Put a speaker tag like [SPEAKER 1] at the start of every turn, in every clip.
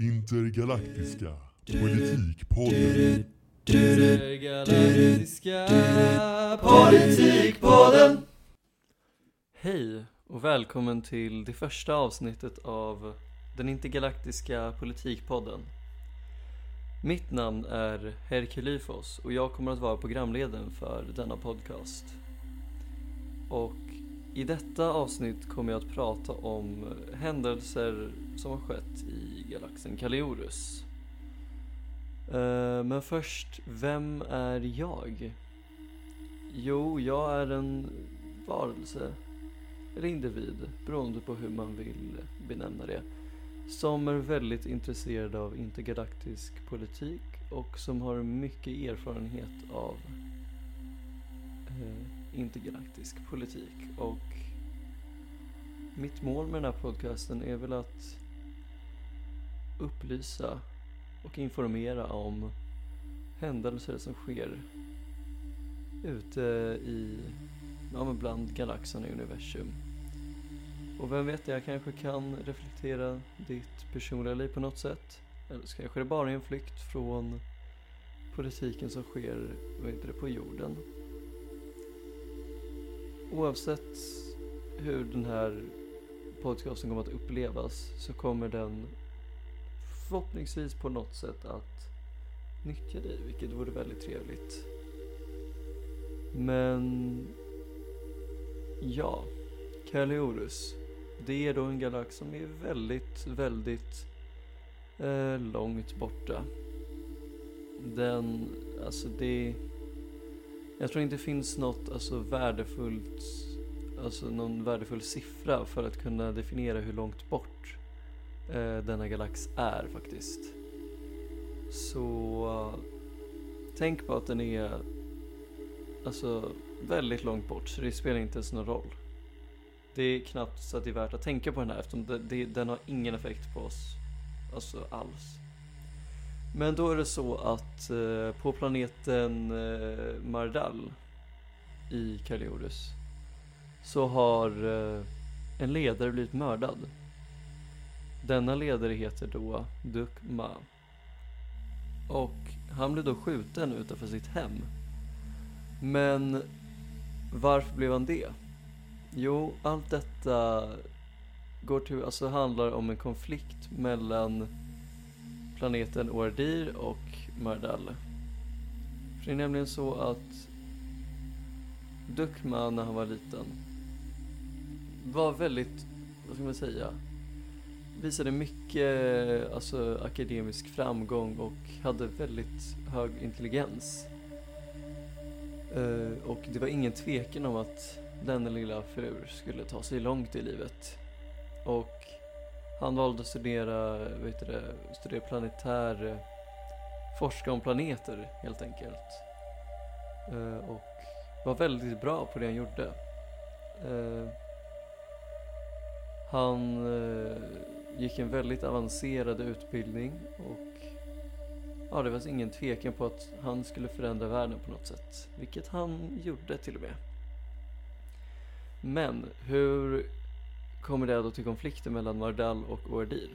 [SPEAKER 1] Intergalaktiska politikpodden.
[SPEAKER 2] Intergalaktiska politikpodden. Hej och välkommen till det första avsnittet av den intergalaktiska politikpodden. Mitt namn är Herkulyfos och jag kommer att vara programledaren för denna podcast. Och i detta avsnitt kommer jag att prata om händelser som har skett i galaxen Kaliorus eh, Men först, vem är jag? Jo, jag är en varelse, eller individ, beroende på hur man vill benämna det, som är väldigt intresserad av intergalaktisk politik och som har mycket erfarenhet av eh, intergalaktisk politik. Och mitt mål med den här podcasten är väl att upplysa och informera om händelser som sker ute i, ja men bland galaxerna i universum. Och vem vet, jag kanske kan reflektera ditt personliga liv på något sätt. Eller så kanske det bara är en flykt från politiken som sker, vad heter det, på jorden. Oavsett hur den här podcasten kommer att upplevas så kommer den förhoppningsvis på något sätt att nyttja dig, vilket vore väldigt trevligt. Men ja, Kaliorus. Det är då en galax som är väldigt, väldigt eh, långt borta. Den, alltså det, jag tror inte det finns något alltså värdefullt, alltså någon värdefull siffra för att kunna definiera hur långt bort eh, denna galax är faktiskt. Så tänk på att den är alltså väldigt långt bort så det spelar inte ens någon roll. Det är knappt så att det är värt att tänka på den här eftersom det, det, den har ingen effekt på oss. Alltså alls. Men då är det så att eh, på planeten eh, Mardal i Kaliorus så har eh, en ledare blivit mördad. Denna ledare heter då Dukma. Och han blev då skjuten utanför sitt hem. Men varför blev han det? Jo, allt detta går till, alltså handlar om en konflikt mellan planeten Ordir och Mardal. För det är nämligen så att Dukma när han var liten var väldigt, vad ska man säga, visade mycket alltså, akademisk framgång och hade väldigt hög intelligens. Uh, och det var ingen tvekan om att denna lilla fru skulle ta sig långt i livet. Och han valde att studera, vet du det, studera planetär, eh, forska om planeter helt enkelt. Eh, och var väldigt bra på det han gjorde. Eh, han gick en väldigt avancerad utbildning och ja, det var ingen tvekan på att han skulle förändra världen på något sätt. Vilket han gjorde till och med. Men hur kommer det då till konflikten mellan Mardal och Oardir?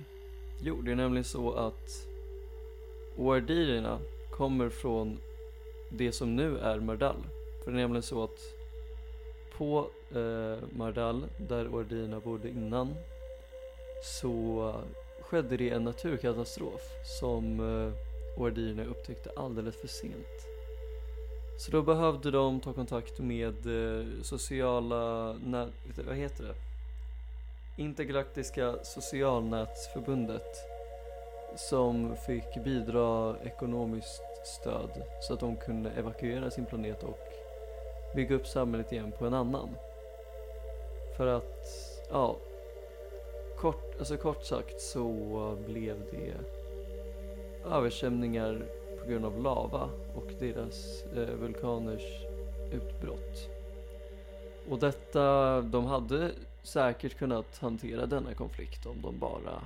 [SPEAKER 2] Jo, det är nämligen så att Oardirerna kommer från det som nu är Mardal. För det är nämligen så att på eh, Mardal, där Oardirerna bodde innan, så skedde det en naturkatastrof som eh, Oardirerna upptäckte alldeles för sent. Så då behövde de ta kontakt med eh, sociala, vad heter det? Intergalaktiska socialnätsförbundet som fick bidra ekonomiskt stöd så att de kunde evakuera sin planet och bygga upp samhället igen på en annan. För att, ja, kort, alltså kort sagt så blev det översvämningar på grund av lava och deras eh, vulkaners utbrott. Och detta, de hade säkert kunnat hantera denna konflikt om de bara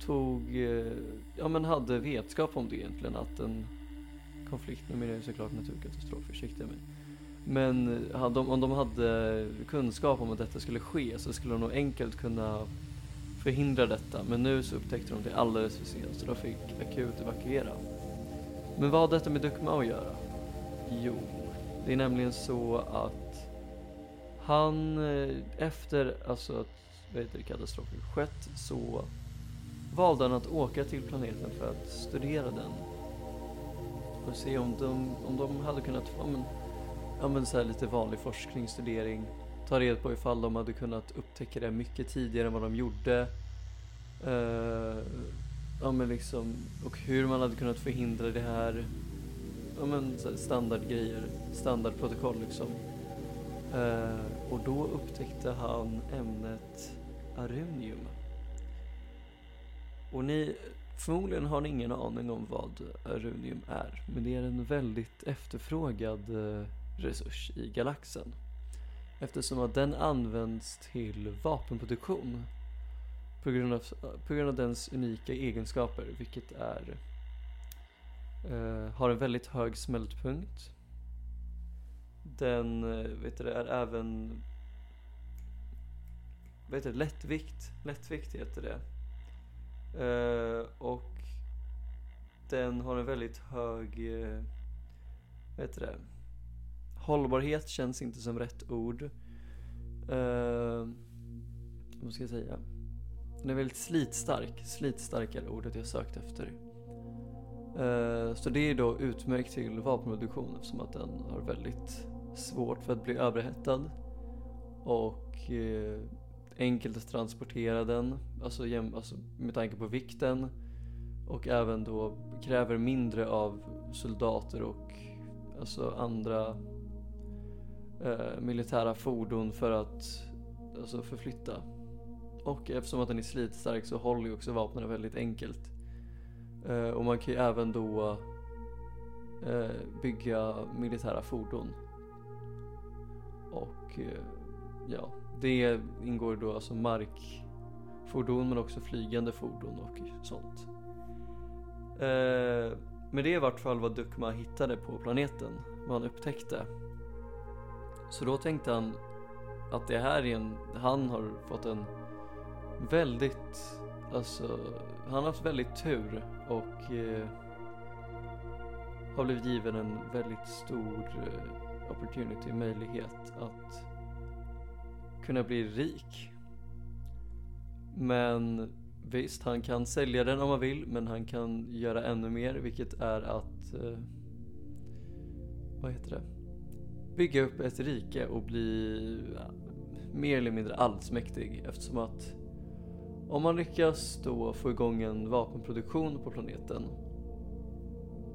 [SPEAKER 2] tog, eh, ja men hade vetskap om det egentligen att en konflikt, nu menar jag såklart naturkatastrof, ursäkta mig. Men eh, hade, om de hade kunskap om att detta skulle ske så skulle de nog enkelt kunna förhindra detta. Men nu så upptäckte de det alldeles för sent så de fick akut evakuera. Men vad har detta med Dukma att göra? Jo, det är nämligen så att han eh, efter alltså att vad heter katastrofen skett så valde han att åka till planeten för att studera den. Och se om de, om de hade kunnat få men, ja, men så här lite vanlig forskningsstudering. Ta reda på ifall de hade kunnat upptäcka det mycket tidigare än vad de gjorde. Uh, ja men liksom, och hur man hade kunnat förhindra det här. Ja men så här standardgrejer, standardprotokoll liksom. Eh, och då upptäckte han ämnet arunium. Och ni, förmodligen har ni ingen aning om vad arunium är, men det är en väldigt efterfrågad eh, resurs i galaxen. Eftersom att den används till vapenproduktion på grund av, på grund av dens unika egenskaper, vilket är eh, har en väldigt hög smältpunkt. Den eh, vet du, är även vad heter det, lättvikt, lättvikt heter det. Uh, och den har en väldigt hög, uh, vad heter det, hållbarhet känns inte som rätt ord. Uh, vad ska jag säga? Den är väldigt slitstark, slitstark är ordet jag sökt efter. Uh, så det är då utmärkt till vapenproduktion eftersom att den har väldigt svårt för att bli överhettad. Och eh, enkelt att transportera den, alltså, jäm, alltså med tanke på vikten. Och även då kräver mindre av soldater och alltså andra eh, militära fordon för att alltså, förflytta. Och eftersom att den är slitstark så håller ju också vapnen väldigt enkelt. Eh, och man kan ju även då eh, bygga militära fordon. Och eh, ja, det ingår då alltså markfordon men också flygande fordon och sånt. Eh, men det är i vart fall vad Dukma hittade på planeten, vad han upptäckte. Så då tänkte han att det här är en, han har fått en väldigt, alltså, han har haft väldigt tur och eh, har blivit given en väldigt stor eh, opportunity, möjlighet att kunna bli rik. Men visst, han kan sälja den om han vill, men han kan göra ännu mer, vilket är att... Eh, vad heter det? Bygga upp ett rike och bli ja, mer eller mindre allsmäktig eftersom att om man lyckas då få igång en vapenproduktion på planeten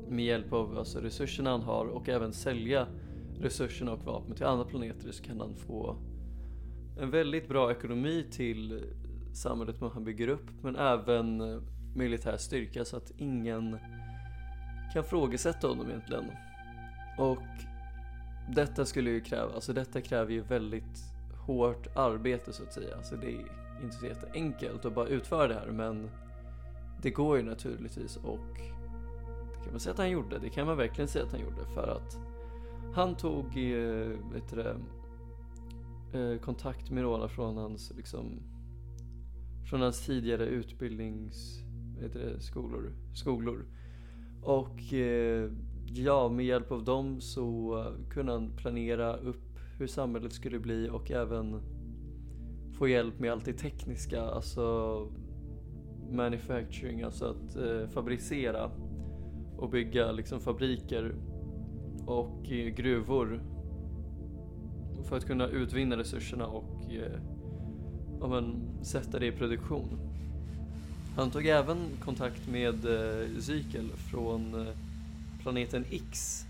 [SPEAKER 2] med hjälp av alltså, resurserna han har och även sälja resurserna och vapen till andra planeter så kan han få en väldigt bra ekonomi till samhället man bygger upp men även eh, militär styrka så att ingen kan frågesätta honom egentligen. Och detta skulle ju kräva, alltså detta kräver ju väldigt hårt arbete så att säga. Så det är inte så jätteenkelt att bara utföra det här men det går ju naturligtvis och det kan man säga att han gjorde. Det kan man verkligen säga att han gjorde för att han tog, eh, vet du det, eh, kontakt med några från hans, liksom, från hans tidigare utbildnings, det, skolor, skolor. Och eh, ja, med hjälp av dem så kunde han planera upp hur samhället skulle bli och även få hjälp med allt det tekniska, alltså manufacturing, alltså att eh, fabricera och bygga liksom fabriker och eh, gruvor för att kunna utvinna resurserna och eh, ja, men, sätta det i produktion. Han tog även kontakt med eh, Zykel från eh, planeten X.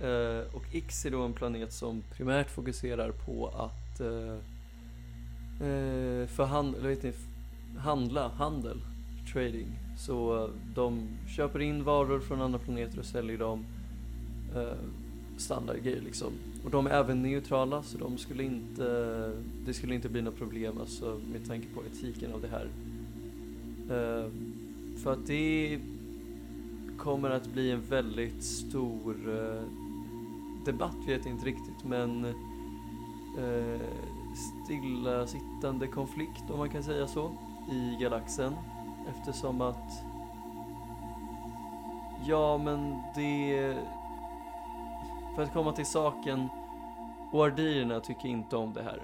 [SPEAKER 2] Eh, och X är då en planet som primärt fokuserar på att eh, förhandla, vet ni, handla, handel, trading. Så de köper in varor från andra planeter och säljer dem standardgrej standardgrejer liksom. Och de är även neutrala så de skulle inte, det skulle inte bli något problem alltså, med tanke på etiken av det här. Uh, för att det kommer att bli en väldigt stor uh, debatt, vet jag inte riktigt, men uh, stillasittande konflikt om man kan säga så. i galaxen eftersom att Ja, men det... För att komma till saken, Oardirerna tycker inte om det här.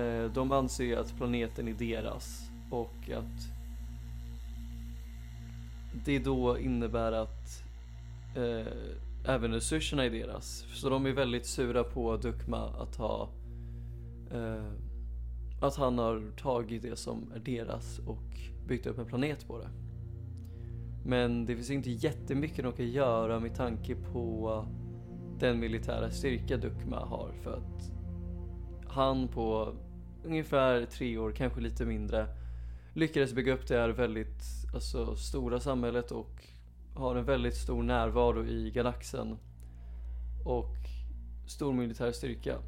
[SPEAKER 2] Eh, de anser att planeten är deras och att det då innebär att eh, även resurserna är deras. Så de är väldigt sura på Dukma att ha eh, att han har tagit det som är deras och byggt upp en planet på det. Men det finns inte jättemycket de kan göra med tanke på den militära styrka Dukma har för att han på ungefär tre år, kanske lite mindre, lyckades bygga upp det här väldigt alltså, stora samhället och har en väldigt stor närvaro i galaxen och stor militär styrka.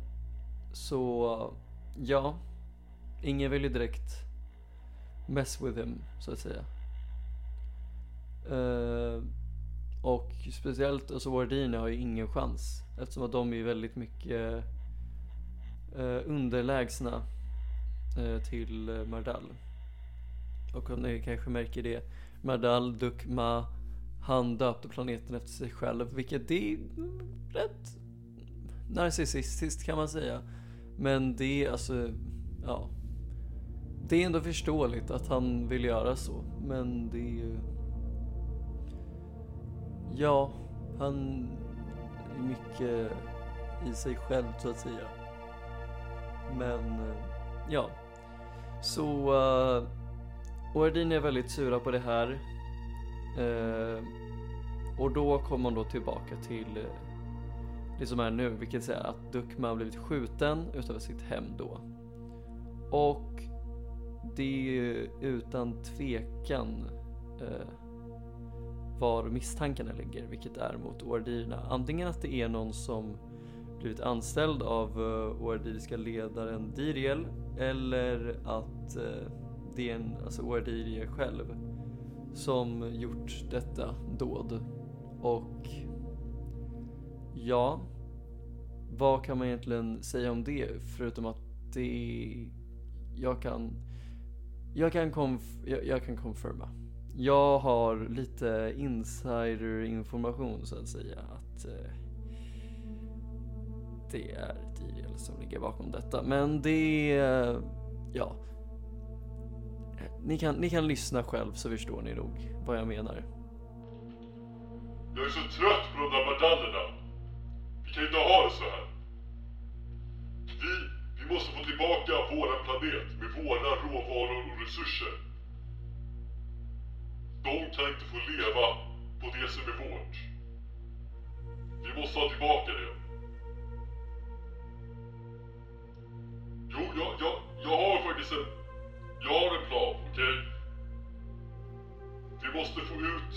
[SPEAKER 2] Så ja, ingen vill ju direkt mess with him så att säga. Uh, och speciellt alltså Wardini har ju ingen chans eftersom att de är väldigt mycket eh, underlägsna eh, till eh, Mardal. Och om ni kanske märker det, Mardal, Dukma, han döpte planeten efter sig själv, vilket det är rätt narcissistiskt kan man säga. Men det är alltså, ja. Det är ändå förståeligt att han vill göra så, men det är ju Ja, han är mycket i sig själv så att säga. Men eh, ja, så eh, uh, Ordin är väldigt sura på det här. Uh, och då kommer man då tillbaka till uh, det som är nu, vilket är att Dukma har blivit skjuten utanför sitt hem då. Och det är utan tvekan uh, var misstankarna ligger, vilket är mot oardirerna. Antingen att det är någon som blivit anställd av eh, uh, oardiriska ledaren Diriel eller att uh, det är en, alltså oardirie själv som gjort detta dåd. Och ja, vad kan man egentligen säga om det förutom att det jag kan jag kan, konf jag, jag kan confirma jag har lite insiderinformation så att säga att eh, det är Diriel som ligger bakom detta. Men det, eh, ja. Ni kan, ni kan lyssna själv så förstår ni nog vad jag menar.
[SPEAKER 1] Jag är så trött på de där medaljerna. Vi kan inte ha det så här. Vi, vi måste få tillbaka våran planet med våra råvaror och resurser. De kan inte få leva på det som är vårt. Vi måste ha tillbaka det. Jo, jag, jag, jag har faktiskt en... Jag har en plan, okej? Okay? Vi måste få ut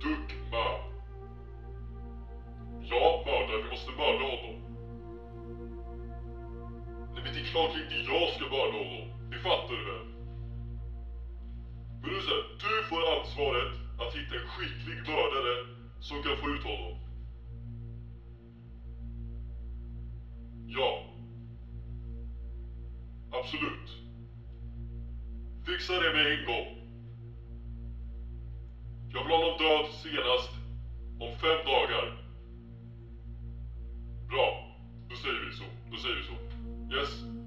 [SPEAKER 1] Dugma. Ja, mörda. Vi måste mörda honom. Nej, men det är klart inte jag ska mörda honom. Det fattar du väl? Men du, du får ansvaret att hitta en skicklig mördare som kan få ut honom. Ja. Absolut. Fixa det med en gång. Jag vill ha honom död senast om fem dagar. Bra. Då säger vi så. Då säger vi så. Yes.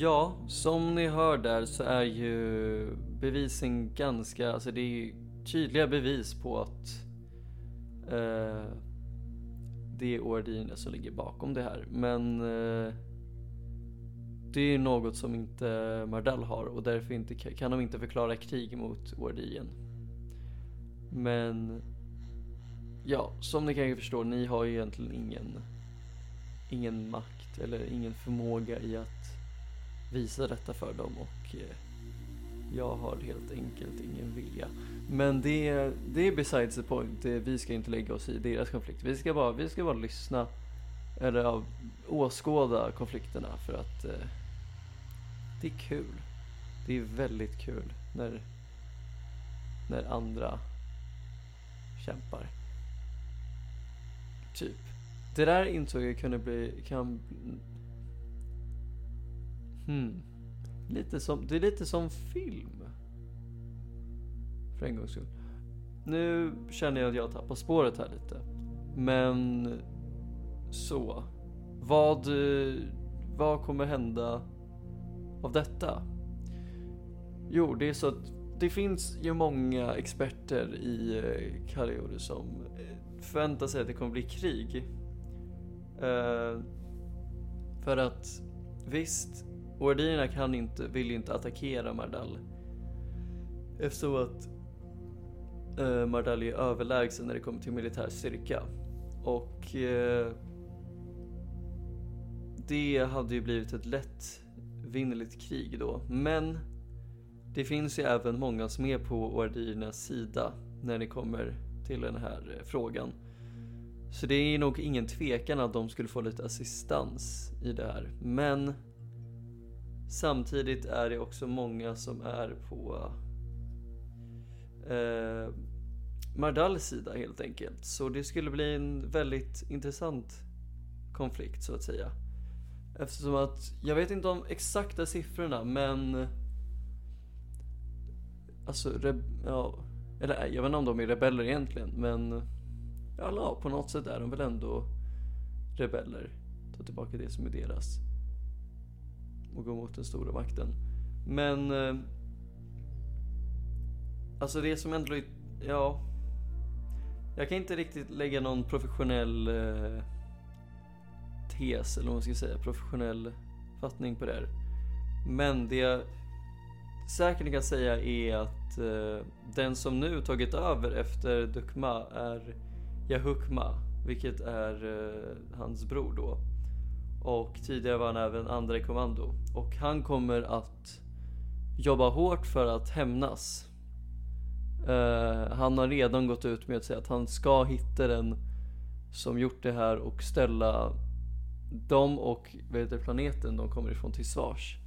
[SPEAKER 1] Ja,
[SPEAKER 2] som ni hör där så är ju bevisen ganska, alltså det är ju tydliga bevis på att eh, det är Ordine som ligger bakom det här. Men eh, det är något som inte Mardell har och därför inte, kan de inte förklara krig mot Ordien. Men ja, som ni kanske förstår, ni har ju egentligen ingen, ingen makt eller ingen förmåga i att visa detta för dem och eh, jag har helt enkelt ingen vilja. Men det, det är besides the point. Vi ska inte lägga oss i deras konflikt. Vi ska bara, vi ska bara lyssna eller ja, åskåda konflikterna för att eh, det är kul. Det är väldigt kul när, när andra kämpar. Typ. Det där insåg jag kunde bli, kan... Hmm. Lite som, det är lite som film. För en gångs skull. Nu känner jag att jag tappar spåret här lite. Men så. Vad, vad kommer hända av detta? Jo, det är så att det finns ju många experter i eh, Kariori som eh, förväntar sig att det kommer bli krig. Eh, för att visst, Wardina kan inte, vill inte attackera Mardal. Eftersom att eh, Mardal är överlägsen när det kommer till militär styrka. Och eh, det hade ju blivit ett lättvinnerligt krig då. Men det finns ju även många som är på Wardinas sida när det kommer till den här eh, frågan. Så det är nog ingen tvekan att de skulle få lite assistans i det här. Men samtidigt är det också många som är på eh, Mardals sida helt enkelt. Så det skulle bli en väldigt intressant konflikt så att säga. Eftersom att, jag vet inte om exakta siffrorna men Alltså, ja, eller jag vet inte om de är rebeller egentligen men Ja, på något sätt är de väl ändå rebeller. Ta tillbaka det som är deras. Och gå mot den stora makten. Men eh, Alltså det som ändå, ja jag kan inte riktigt lägga någon professionell eh, tes, eller vad man ska säga, professionell fattning på det här. Men det jag säkert kan säga är att eh, den som nu tagit över efter Dukma är Yahukma, vilket är eh, hans bror då. Och tidigare var han även andra i kommando. Och han kommer att jobba hårt för att hämnas Uh, han har redan gått ut med att säga att han ska hitta den som gjort det här och ställa dem och vad heter planeten de kommer ifrån till svars.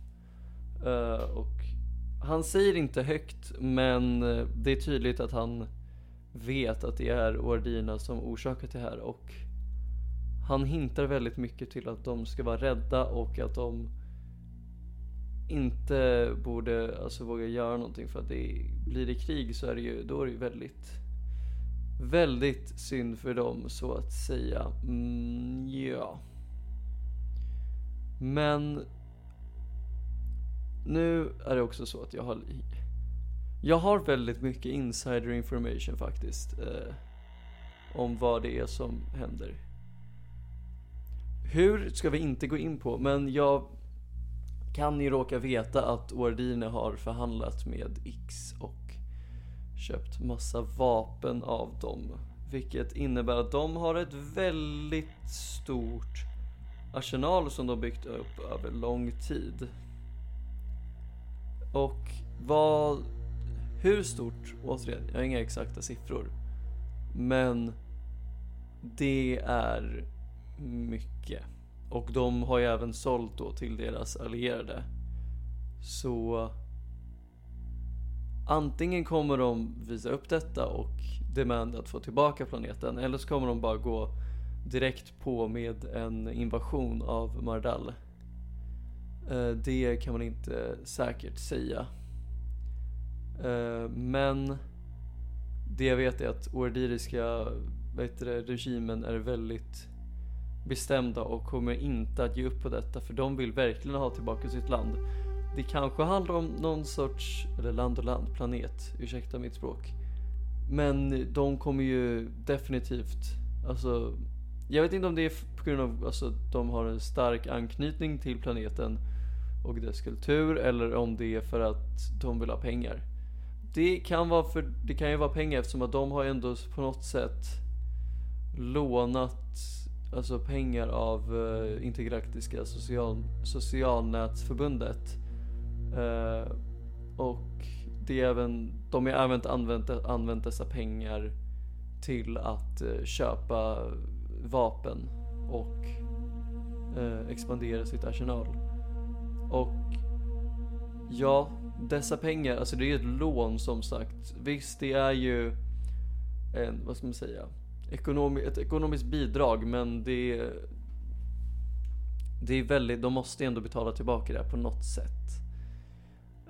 [SPEAKER 2] Uh, och han säger inte högt men eh, det är tydligt att han vet att det är Ordina som orsakat det här och han hintar väldigt mycket till att de ska vara rädda och att de inte borde alltså våga göra någonting för att det blir det krig så är det ju, då är det ju väldigt väldigt synd för dem så att säga. Mm, ja. Men nu är det också så att jag har jag har väldigt mycket insider information faktiskt eh, om vad det är som händer. Hur ska vi inte gå in på, men jag kan ni råka veta att Ordine har förhandlat med X och köpt massa vapen av dem. Vilket innebär att de har ett väldigt stort arsenal som de byggt upp över lång tid. Och vad, hur stort, återigen, jag har inga exakta siffror. Men det är mycket. Och de har ju även sålt då till deras allierade. Så antingen kommer de visa upp detta och demanda att få tillbaka planeten eller så kommer de bara gå direkt på med en invasion av Mardal. Eh, det kan man inte säkert säga. Eh, men det jag vet är att ordiriska regimen är väldigt bestämda och kommer inte att ge upp på detta för de vill verkligen ha tillbaka sitt land. Det kanske handlar om någon sorts, eller land och land, planet, ursäkta mitt språk. Men de kommer ju definitivt, alltså jag vet inte om det är på grund av alltså, de har en stark anknytning till planeten och dess kultur eller om det är för att de vill ha pengar. Det kan, vara för, det kan ju vara pengar eftersom att de har ändå på något sätt lånat alltså pengar av uh, Intergalaktiska social, socialnätsförbundet. Uh, och det är även, de har även använt, använt dessa pengar till att uh, köpa vapen och uh, expandera sitt arsenal. Och ja, dessa pengar, alltså det är ett lån som sagt. Visst, det är ju en, vad ska man säga, ekonomi, ett ekonomiskt bidrag men det det är väldigt, de måste ändå betala tillbaka det på något sätt.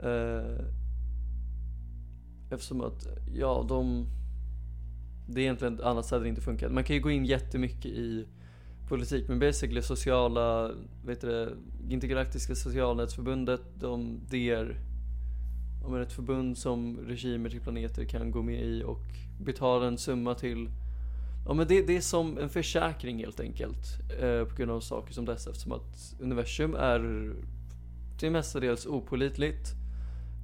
[SPEAKER 2] Eh, eftersom att, ja de det är egentligen, annars hade det inte funkat. Man kan ju gå in jättemycket i politik men basically sociala, vet du det, Intergalaktiska socialnätsförbundet, de, det är om ett förbund som regimer till planeter kan gå med i och betala en summa till Ja men det, det är som en försäkring helt enkelt. Eh, på grund av saker som dessa eftersom att universum är till mestadels opolitligt.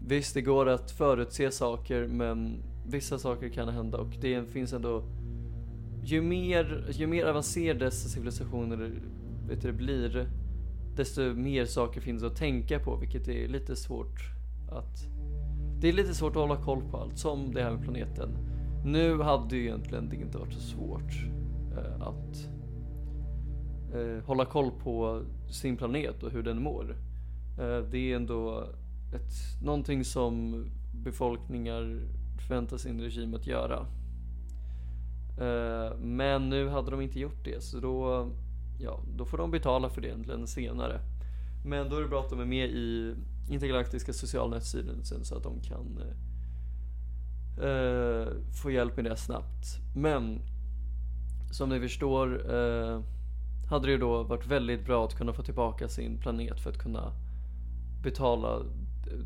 [SPEAKER 2] Visst det går att förutse saker men vissa saker kan hända och det finns ändå ju mer, ju mer avancerade dessa civilisationer vet du, blir desto mer saker finns att tänka på vilket är lite svårt att det är lite svårt att hålla koll på allt som det här med planeten. Nu hade ju egentligen det inte varit så svårt eh, att eh, hålla koll på sin planet och hur den mår. Eh, det är ändå ett, någonting som befolkningar förväntar sin regim att göra. Eh, men nu hade de inte gjort det så då, ja, då får de betala för det egentligen senare. Men då är det bra att de är med i intergalaktiska socialnätsstyrelsen så att de kan eh, Eh, få hjälp med det snabbt. Men som ni förstår eh, hade det ju då varit väldigt bra att kunna få tillbaka sin planet för att kunna betala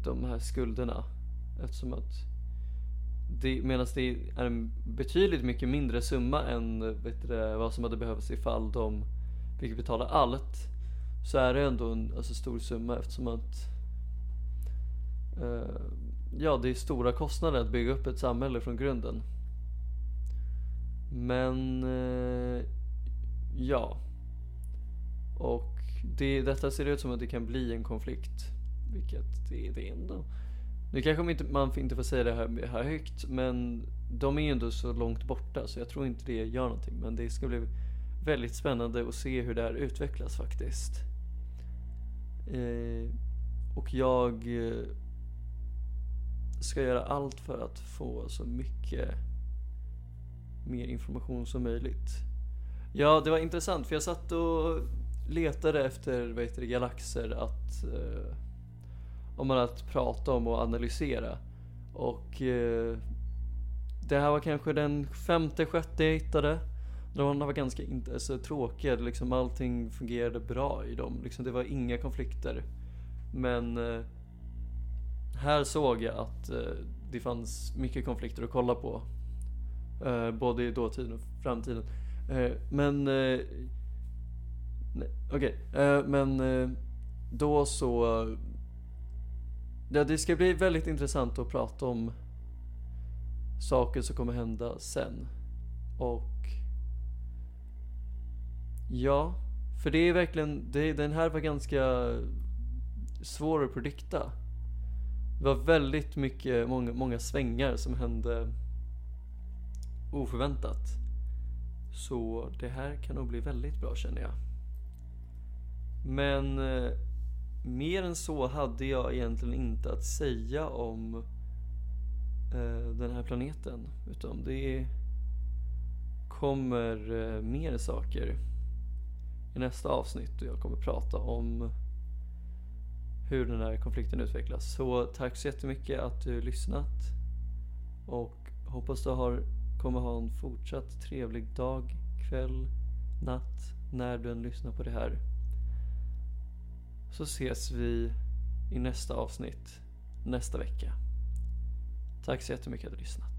[SPEAKER 2] de här skulderna. Eftersom att det, medan det är en betydligt mycket mindre summa än vet du, vad som hade behövts ifall de fick betala allt. Så är det ändå en alltså, stor summa eftersom att eh, ja, det är stora kostnader att bygga upp ett samhälle från grunden. Men eh, ja. Och det, detta ser ut som att det kan bli en konflikt. Vilket det, det är ändå. Nu kanske man inte, man inte får säga det här, här högt men de är ju ändå så långt borta så jag tror inte det gör någonting. Men det ska bli väldigt spännande att se hur det här utvecklas faktiskt. Eh, och jag eh, ska göra allt för att få så mycket mer information som möjligt. Ja, det var intressant för jag satt och letade efter vad heter det, galaxer att eh, om man att prata om och analysera. Och eh, det här var kanske den femte, sjätte jag hittade. De var ganska inte, alltså, tråkiga, liksom allting fungerade bra i dem. Liksom, det var inga konflikter. Men eh, här såg jag att eh, det fanns mycket konflikter att kolla på. Eh, både i dåtiden och framtiden. Eh, men eh, Okej, okay. Eh, men eh, då så Ja, det ska bli väldigt intressant att prata om saker som kommer hända sen. Och ja, för det är verkligen, det, den här var ganska svår att predikta. Det var väldigt mycket, många, många svängar som hände oförväntat. Så det här kan nog bli väldigt bra känner jag. Men eh, mer än så hade jag egentligen inte att säga om eh, den här planeten. Utan det kommer eh, mer saker i nästa avsnitt och jag kommer prata om hur den här konflikten utvecklas. Så tack så jättemycket att du lyssnat och hoppas du har, kommer ha en fortsatt trevlig dag, kväll, natt när du än lyssnar på det här så ses vi i nästa avsnitt nästa vecka. Tack så jättemycket att du har lyssnat.